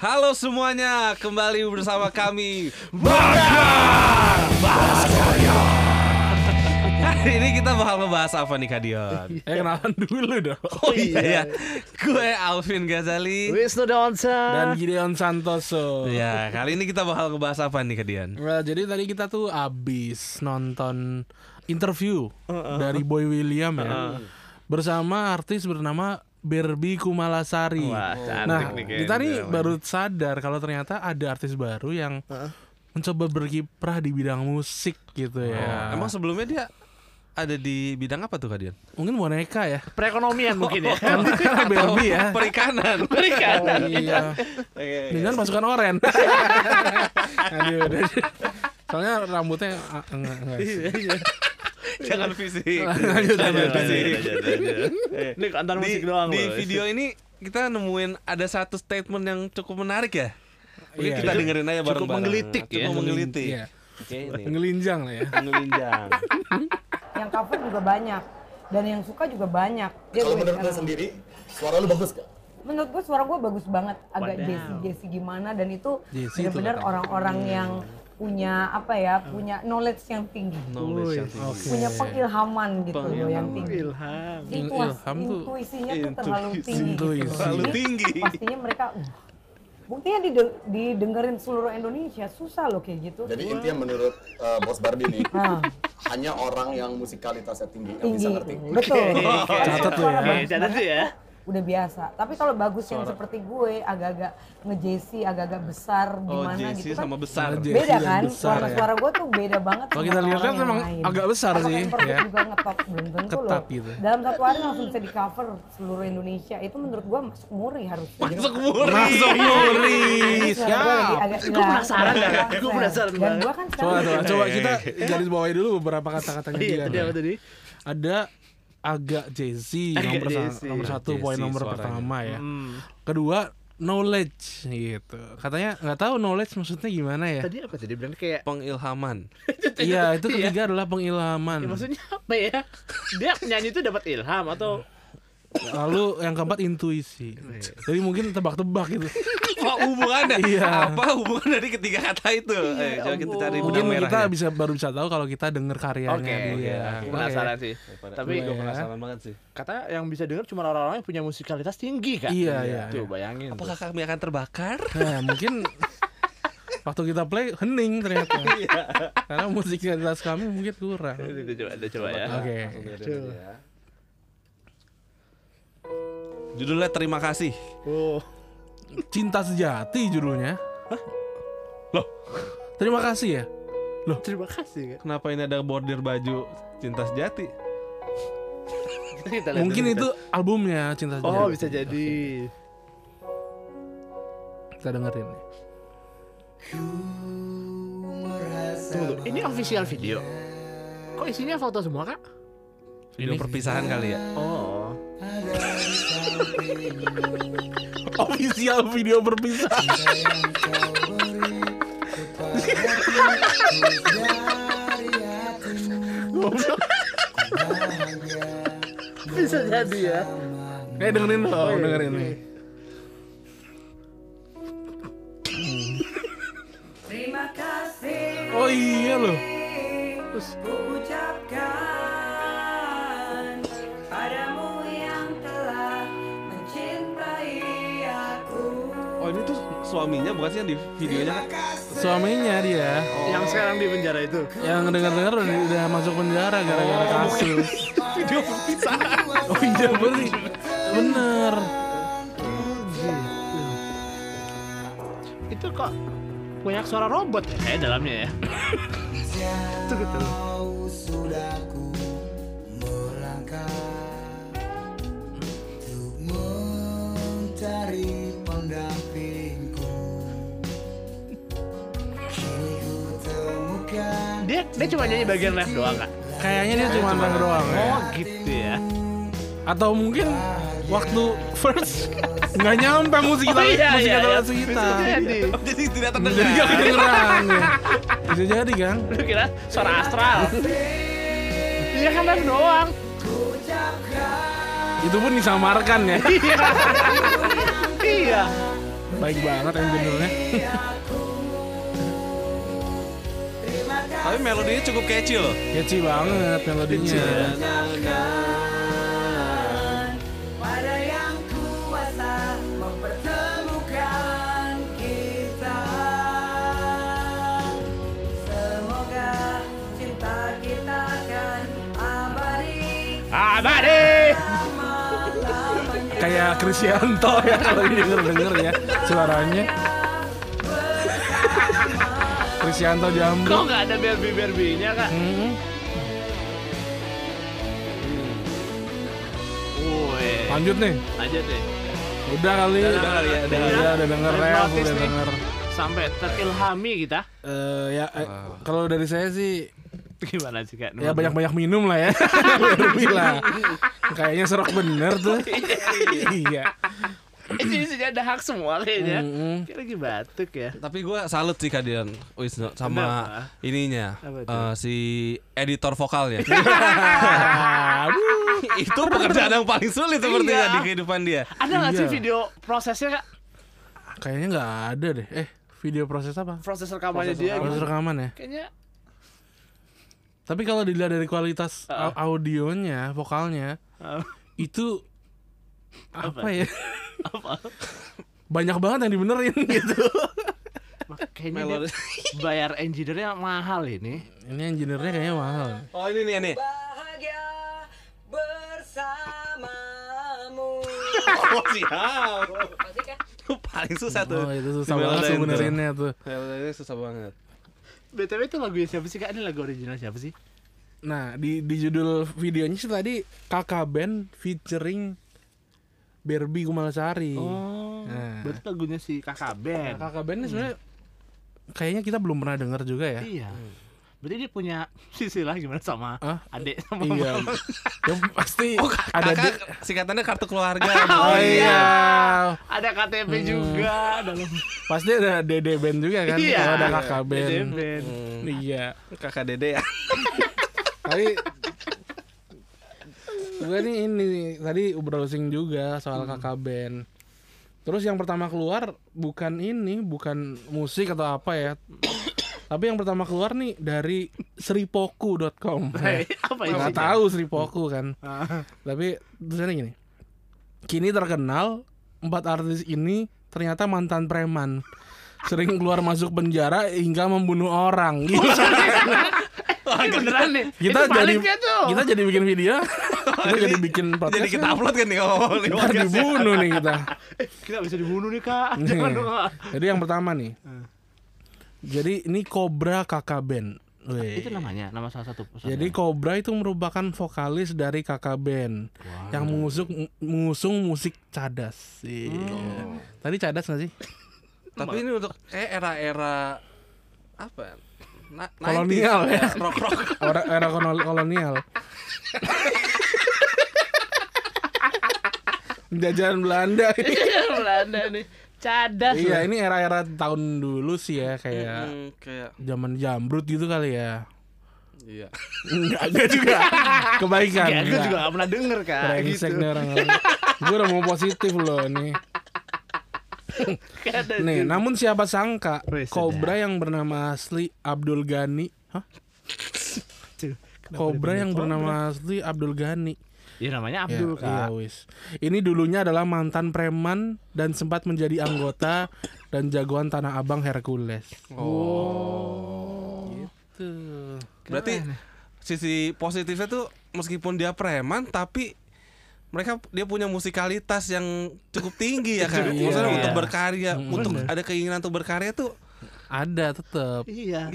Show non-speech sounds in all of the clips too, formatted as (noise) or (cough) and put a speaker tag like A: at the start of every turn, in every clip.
A: Halo semuanya, kembali bersama kami Hari ini kita bakal ngebahas apa nih Kadion?
B: Eh kenalan dulu dong.
A: Oh iya ya, gue Alvin Ghazali
C: Wisnu Donsa
B: Dan Gideon Santoso.
A: Ya, kali ini kita bakal ngebahas apa nih Kadion?
B: Nah, jadi tadi kita tuh abis nonton interview dari Boy William ya. Bersama artis bernama Berbi Kumalasari.
C: Wah, cantik
B: nah,
C: nih kayaknya
B: kita nih baru sadar kalau ternyata ada artis baru yang mencoba berkiprah di bidang musik gitu ya.
A: Emang sebelumnya dia ada di bidang apa tuh Kadion?
B: mungkin boneka ya.
C: Perekonomian (laughs) mungkin ya
B: Karena Berbi ya.
A: Perikanan (laughs)
C: Perikanan
B: Oh, iya. Dengan pasukan oren. (laughs) Aduh. Soalnya rambutnya ah, enggak enggak. (laughs)
A: Jangan fisik
B: Lanjut,
A: Jangan
B: lanjut,
A: fisik
C: Ini (laughs) antar
A: di,
C: musik doang
A: di video ini kita nemuin ada satu statement yang cukup menarik ya. Mungkin
B: Iya.
A: kita dengerin aja bareng-bareng.
C: menggelitik ya.
A: Cukup menggelitik.
B: Iya.
A: Oke, ini.
B: Ngelinjang lah ya.
A: Mengelinjang. (laughs)
D: yang cover juga banyak dan yang suka juga banyak
E: Kalau menurut lo sendiri, suara lu bagus gak?
D: menurut gue suara gue bagus banget agak. Jesse Jesse gimana dan itu benar-benar orang-orang yang punya apa ya punya knowledge yang tinggi
A: Knowledge yang tinggi.
B: Oke.
D: punya pengilhaman gitu loh yang tinggi
C: Ilham
D: Intuas,
B: Ilham tuh-
D: intuisinya tuh terlalu tinggi gitu
B: Intuisi.
D: loh.
A: Terlalu
D: Jadi,
A: tinggi.
D: pastinya mereka uh, buktinya dide- didengerin seluruh Indonesia susah loh kayak gitu
E: Jadi intinya menurut uh, Bos Bardi nih, (laughs)
D: Ah,
E: hanya orang yang musikalitasnya tinggi yang
D: tinggi
E: bisa ngerti.
D: betul
B: Catat tuh ya.
C: Catat tuh ya
D: udah biasa. Tapi kalau bagus yang seperti gue, agak-agak ngejesi, agak-agak besar
A: Oh,
D: gimana
A: Jesse
D: gitu kan.
A: sama besar.
D: Beda
B: dan
D: kan?
B: besar ya.
D: Suara-suara gue tuh beda banget
B: Kalau kita lihat kan
D: yang
B: memang
D: lain.
B: agak besar
D: Apakah
B: sih,
D: Imperfect
B: ya.
D: juga ngetop belum tentu
B: Ketat
D: loh.
B: gitu.
D: Dalam satu hari langsung bisa di cover seluruh Indonesia. Itu menurut gue masuk muri harusnya.
A: Masuk muri.
B: Masuk muri.
D: Ini suara gue
C: penasaran dah.
D: Agak
C: Gue penasaran
D: Dan
C: banget.
D: gue kan
B: Coba
D: sekarang
B: coba, coba kita garis bawahi dulu beberapa kata-katanya
C: Iya
B: dia.
C: tadi apa tadi
B: Ada agak (laughs)
C: Agak
B: nomor, sa-
C: Jesse.
B: nomor satu poin nomor
A: suaranya.
B: pertama ya.
C: Hmm.
B: Kedua knowledge gitu. Katanya nggak tahu knowledge maksudnya gimana ya.
C: Tadi apa tadi bilang kayak
A: Pengilhaman. (laughs)
B: Iya itu ketiga adalah pengilhaman.
C: ya, maksudnya apa ya Dia nyanyi itu dapat ilham atau
B: Lalu yang keempat intuisi. Jadi mungkin tebak-tebak gitu.
A: Apa hubungannya?
B: Iya.
A: Apa hubungan dari ketiga kata itu? Eh, coba kita cari
B: Mungkin
A: benang
B: kita bisa baru bisa tahu kalau kita denger karyanya
C: Oke,
B: dia.
C: oke. Penasaran sih Tapi
A: gue
B: Iya.
A: penasaran banget sih.
C: kata yang bisa denger cuma orang-orang yang punya musikalitas tinggi kan
B: Iya, iya,
C: Tuh bayangin
A: Apakah kami akan terbakar?
B: Nah, mungkin (laughs) waktu kita play hening ternyata. (laughs) Karena musikalitas kami mungkin kurang.
C: tuh. Coba, coba ya
B: Oke.
A: Judulnya Terima Kasih.
C: Oh
B: Cinta sejati judulnya.
A: Loh?
B: Terima kasih ya.
C: Terima kasih kan
A: Kenapa ini ada bordir baju Cinta Sejati?
C: Kita lihat
B: Mungkin itu albumnya Cinta Sejati.
C: Oh bisa jadi
B: Kita dengerin. nih.
C: Tunggu, ini official video Kok isinya foto semua kak?
A: Video
B: Ini-
A: perpisahan kali ya.
C: Oh
B: Official video berpisah. (laughs)
C: Bisa jadi ya
B: Eh dengerin loh, dengerin nih.
D: Terima kasih
B: Oh iya loh.
D: ku ucapkan padamu
A: suaminya bukan sih yang di videonya kan?
B: Suaminya dia
C: Yang sekarang di penjara itu
B: yang dengar-dengar udah, udah masuk penjara gara-gara kasus.
A: Video perpisahan. (laughs)
B: Oh iya bener. Bener.
C: Itu kok punya suara robot ya kayak dalamnya ya Itu betul Dia dia cuma nyanyi bagian ref doang kak?
B: Kayaknya dia cuma denger doang ya.
C: Oh gitu ya
B: Atau mungkin waktu first (laughs) nggak nyampe musik kita
C: Oh, iya,
B: musik
C: iya,
B: kita
C: iya.
B: musik kita.
C: Bisa jadi
A: Jadi tidak
B: Jadi
A: terdengar.
B: gak (laughs) kedengeran ya. Bisa jadi kan?
C: Lu kira suara astral Iya kan ref doang
B: Itu pun disamarkan ya.
C: Iya
B: Baik banget engineer-nya. (laughs)
A: Tapi melodinya cukup catchy loh.
B: Catchy banget melodinya.
D: Pada yang kuasa mempertemukan kita Semoga cinta kita akan abadi
C: Abadi.
B: Kayak Krisyanto ya kalau denger-denger ya suaranya. Krisyanto
C: Kok
B: Jambu.
C: nggak ada berbi berbinya kak?
B: Hmm.
C: Woi.
B: Lanjut nih.
C: Aja deh.
B: Udah kali.
A: Udah kali ya, udah.
B: Udah, udah denger
C: Udah
B: rap,
C: notice
B: udah
C: nih.
B: denger.
C: Sampai terilhami kita.
B: Eh, ya eh, kalau dari saya sih
C: Gimana sih kak?
B: ya banyak-banyak minum lah ya. (laughs) Berbi lah. Kayaknya serok bener tuh. iya. (laughs)
C: Ini isinya ada hak semua kayaknya.
B: Mm-mm.
C: Kayak lagi batuk ya.
A: Tapi gue salut sih kalian Wisnu sama
C: Kenapa?
A: ininya
C: Apa
A: eh, si editor vokalnya. (laughs) (laughs) Itu pekerjaan yang paling sulit sepertinya
C: Iya.
A: di kehidupan dia.
C: Ada nggak sih
B: Iya.
C: video prosesnya kak?
B: Kayaknya nggak ada deh. Eh, video proses apa?
C: Proses rekamannya dia
B: Proses
C: gitu.
B: rekaman ya.
C: Kayaknya
B: Tapi kalau dilihat dari kualitas au- audionya, vokalnya,
C: ah,
B: itu apa, ya?
C: Apa?
B: Banyak banget yang dibenerin (laughs) gitu.
C: Kayaknya dia (laughs) bayar engineer-nya mahal ini.
B: Ini engineer-nya kayaknya mahal.
A: Oh ini nih nih.
D: Bahagia bersamamu (laughs)
A: Oh siap. Itu paling susah tuh.
B: Oh, itu susah banget
A: melodain
B: tuh
A: tuh.
B: benerinnya tuh.
A: Melodinya susah banget.
C: BTW itu lagunya siapa sih kak? Ini lagu original siapa sih?
B: Nah, di di judul videonya sih tadi Kakak Band featuring Barbie Kumalasari.
C: Oh,
B: Nah.
C: berarti lagunya si kakak
B: Nah,
C: band.
B: Kakak Band ini sebenarnya kayaknya kita belum pernah dengar juga ya.
C: Iya. Berarti dia punya (laughs) sisi lah gimana sama
B: Hah?
C: adik sama
B: Iya. Ya, pasti (laughs) ada
A: Kakak
B: di-
A: singkatannya kartu keluarga. (laughs)
B: Oh iya.
C: Ada KTP juga dalam
B: Pasti ada Dede Band juga kan?
C: Iya.
B: Kalau ada Kakak Band.
C: Dede band.
B: Iya.
A: Kakak Dede ya.
B: Tapi gue nih ini tadi browsing juga soal kakak band. Terus yang pertama keluar bukan ini, bukan musik atau apa ya. (coughs) Tapi yang pertama keluar nih dari sripoku.com.
C: Hai, (laughs) apa ini?
B: Nggak tahu Sripoku kan.
C: Ah.
B: Tapi tulisannya gini. Kini terkenal empat artis ini ternyata mantan preman. Sering keluar masuk penjara hingga membunuh orang. Gimana? (laughs)
C: Ini beneran nih.
B: kita jadi
C: tuh?
B: kita jadi bikin video kita jadi bikin podcast
A: Jadi kita upload kan nih di
B: Ntar dibunuh nih kita (laughs)
C: Eh, kita bisa dibunuh nih kak.
B: Nih.
C: Jangan dong kak.
B: jadi yang pertama nih jadi ini Cobra Kakak Band Weh.
C: Itu namanya, nama salah satu personel.
B: jadi Cobra itu merupakan vokalis dari Kakak Band yang mengusung mengusung musik cadas Iya. tadi cadas gak sih
A: Tapi ini untuk eh era-era apa? Na
B: Kolonial
A: 90s,
B: ya. (laughs)
A: Rock rock.
B: era, era kolonial- jajahan Belanda (laughs) ini.
C: Belanda nih. Cadas.
B: iya ini era-era tahun dulu sih ya kayak
A: Hmm, kayak
B: zaman jamrut gitu kali ya
A: iya.
B: Enggak, enggak juga. Kebaikan.
C: Ya, gue
B: enggak.
C: juga gak pernah denger.
B: Brengsek
C: gitu.
B: nih. Gue udah mau positif loh nih. Nih, namun siapa sangka
C: Wes,
B: Cobra yang bernama asli Abdul Ghani, hah?
C: Dia
B: yang bernama asli Abdul Ghani.
C: Ya namanya
B: Ya,
C: Abdul
B: iya,
C: kak.
B: wis. Ini dulunya adalah mantan preman dan sempat menjadi anggota dan jagoan Tanah Abang Hercules.
A: Oh.
B: Gitu.
A: Berarti sisi positifnya tuh meskipun dia preman tapi mereka dia punya musikalitas yang cukup tinggi ya (laughs) kan.
B: Iya.
A: Maksudnya untuk
C: Iya.
A: berkarya,
B: Hmm,
A: untuk
B: bener.
A: ada keinginan untuk berkarya tuh
B: Ada tetap.
C: Iya.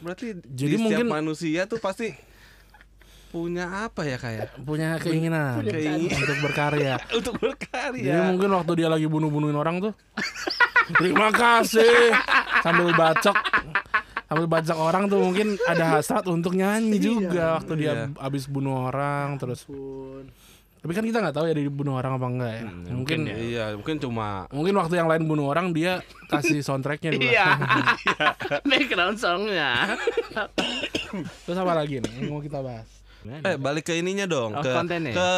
A: berarti
B: Jadi
A: di
B: mungkin-
A: setiap manusia tuh pasti punya apa ya kayak
B: Punya keinginan
A: keinginan.
B: untuk berkarya. (laughs)
A: untuk berkarya.
B: Jadi mungkin waktu dia lagi bunuh-bunuhin orang tuh Terima kasih Sambil bacok Sambil bacok orang tuh mungkin ada hasrat untuk nyanyi juga Waktu dia
A: Iya.
B: abis bunuh orang Terus Tapi kan kita nggak tahu ya dia dibunuh orang apa enggak ya Mungkin
A: Iya, mungkin cuma
B: Mungkin waktu yang lain bunuh orang dia kasih soundtracknya dulu
C: Iya. (laughs) Background songnya.
B: Terus apa lagi nih yang mau kita bahas
A: Eh balik ke ininya dong
C: Oh,
A: ke
C: kontennya.
A: ke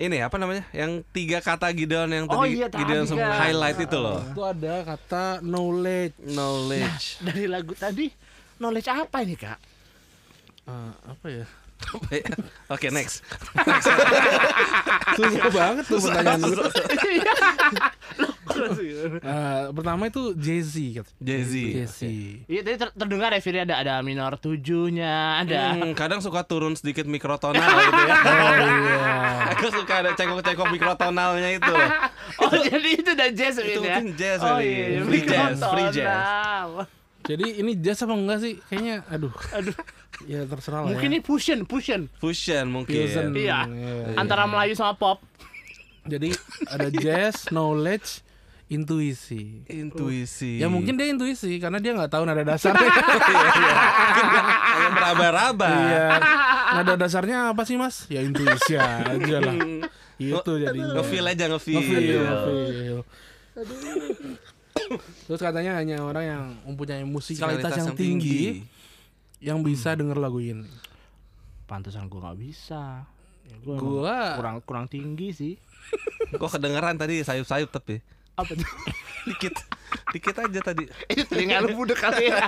A: ini apa namanya yang tiga kata Gideon yang
C: Oh
A: tadi
C: iya,
A: Gideon semua
C: kan.
A: highlight itu loh
B: Itu ada kata knowledge.
A: knowledge
C: Dari lagu tadi knowledge apa ini kak?
B: Eh, apa ya?
A: Oke next
B: Susah banget tuh pertanyaan lu. Eh, pertama itu Jay-Z kata.
A: Jay-Z
B: Jay-Z.
C: Iya tadi ter- terdengar ya Firi ada ada minor tujuhnya ada.
A: Hmm, kadang suka turun sedikit mikrotonal (laughs) gitu ya.
B: Oh iya.
A: Aku suka ada cekok-cekok mikrotonalnya itu.
C: Oh jadi itu udah jazz
A: Itu
C: ya?
A: mungkin jazz
C: oh, iya,
A: Free jazz, free jazz.
B: Jadi ini jazz apa enggak sih? Kayaknya aduh.
C: Aduh.
B: Ya terserah lah.
C: Mungkin
B: ya.
C: ini fusion fusion
A: Fusion mungkin.
B: Fusion.
C: Iya.
B: Iya.
C: antara Melayu sama pop.
B: Jadi ada jazz, knowledge, intuisi.
A: Intuisi.
B: Ya mungkin dia intuisi karena dia nggak tahu nada dasarnya. (laughs)
A: Hanya meraba-raba.
B: Iya. Nada dasarnya apa sih mas? Ya intuisi aja lah. (laughs) Itu jadinya.
A: Ngefeel aja ngefeel.
B: Ngefeel, ngefeel. Terus katanya hanya orang yang mempunyai musikalitas yang tinggi yang bisa denger lagu ini.
C: Pantesan gua nggak bisa. Ya, gua,
B: Gua
C: kurang kurang tinggi sih. (laughs)
A: Kok kedengeran tadi sayup-sayup tapi.
C: Apa tuh? (laughs)
A: Dikit. Dikit aja tadi. (laughs)
C: Itu telinga lu budek kali ya.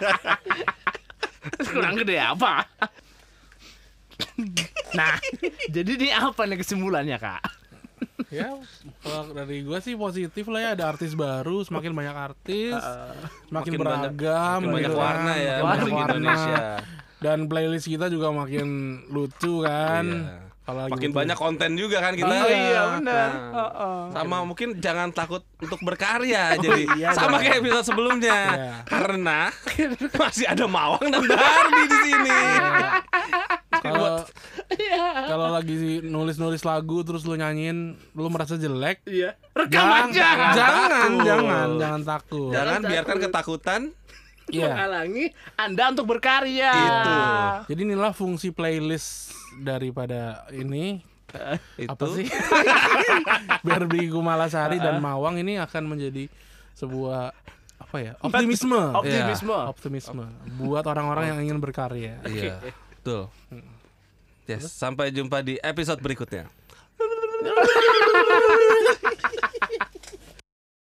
C: Kurang gede apa? nah, jadi ini apa nih kesimpulannya kak?
B: Ya kalau dari gua sih positif lah ya ada artis baru, semakin banyak artis, semakin
A: Makin banyak-
B: beragam,
A: makin banyak
B: gitu
A: warna
B: kan,
A: ya,
B: makin warna.
A: Indonesia.
B: Dan playlist kita juga makin lucu kan.
A: Iya.
B: Kalau
A: Makin
B: butuh-
A: banyak konten juga kan kita.
B: Iya,
C: benar.
A: Nah, sama mungkin jangan takut untuk berkarya (laughs) jadi
B: iya
A: sama
B: dong.
A: kayak episode sebelumnya
B: Iya.
A: karena (laughs) masih ada Mawang dan Barbie di sini. (laughs)
B: Kalau kalau lagi nulis-nulis lagu terus lu nyanyiin, lu merasa jelek,
C: Iya. Rekam
B: jangan,
C: aja.
B: jangan,
A: takut.
B: jangan, jangan takut.
A: Jangan
C: takut.
A: biarkan ketakutan (laughs)
B: Iya.
C: Menghalangi Anda untuk berkarya.
A: Itu.
B: Jadi inilah fungsi playlist daripada ini
A: itu.
B: apa sih? (laughs) Barbie Kumalasari dan Mawang ini akan menjadi sebuah apa ya? Optimisme.
C: Optimisme.
B: Ya, optimisme buat orang-orang yang ingin berkarya.
A: Iya, betul. Yes, sampai jumpa di episode berikutnya. (laughs)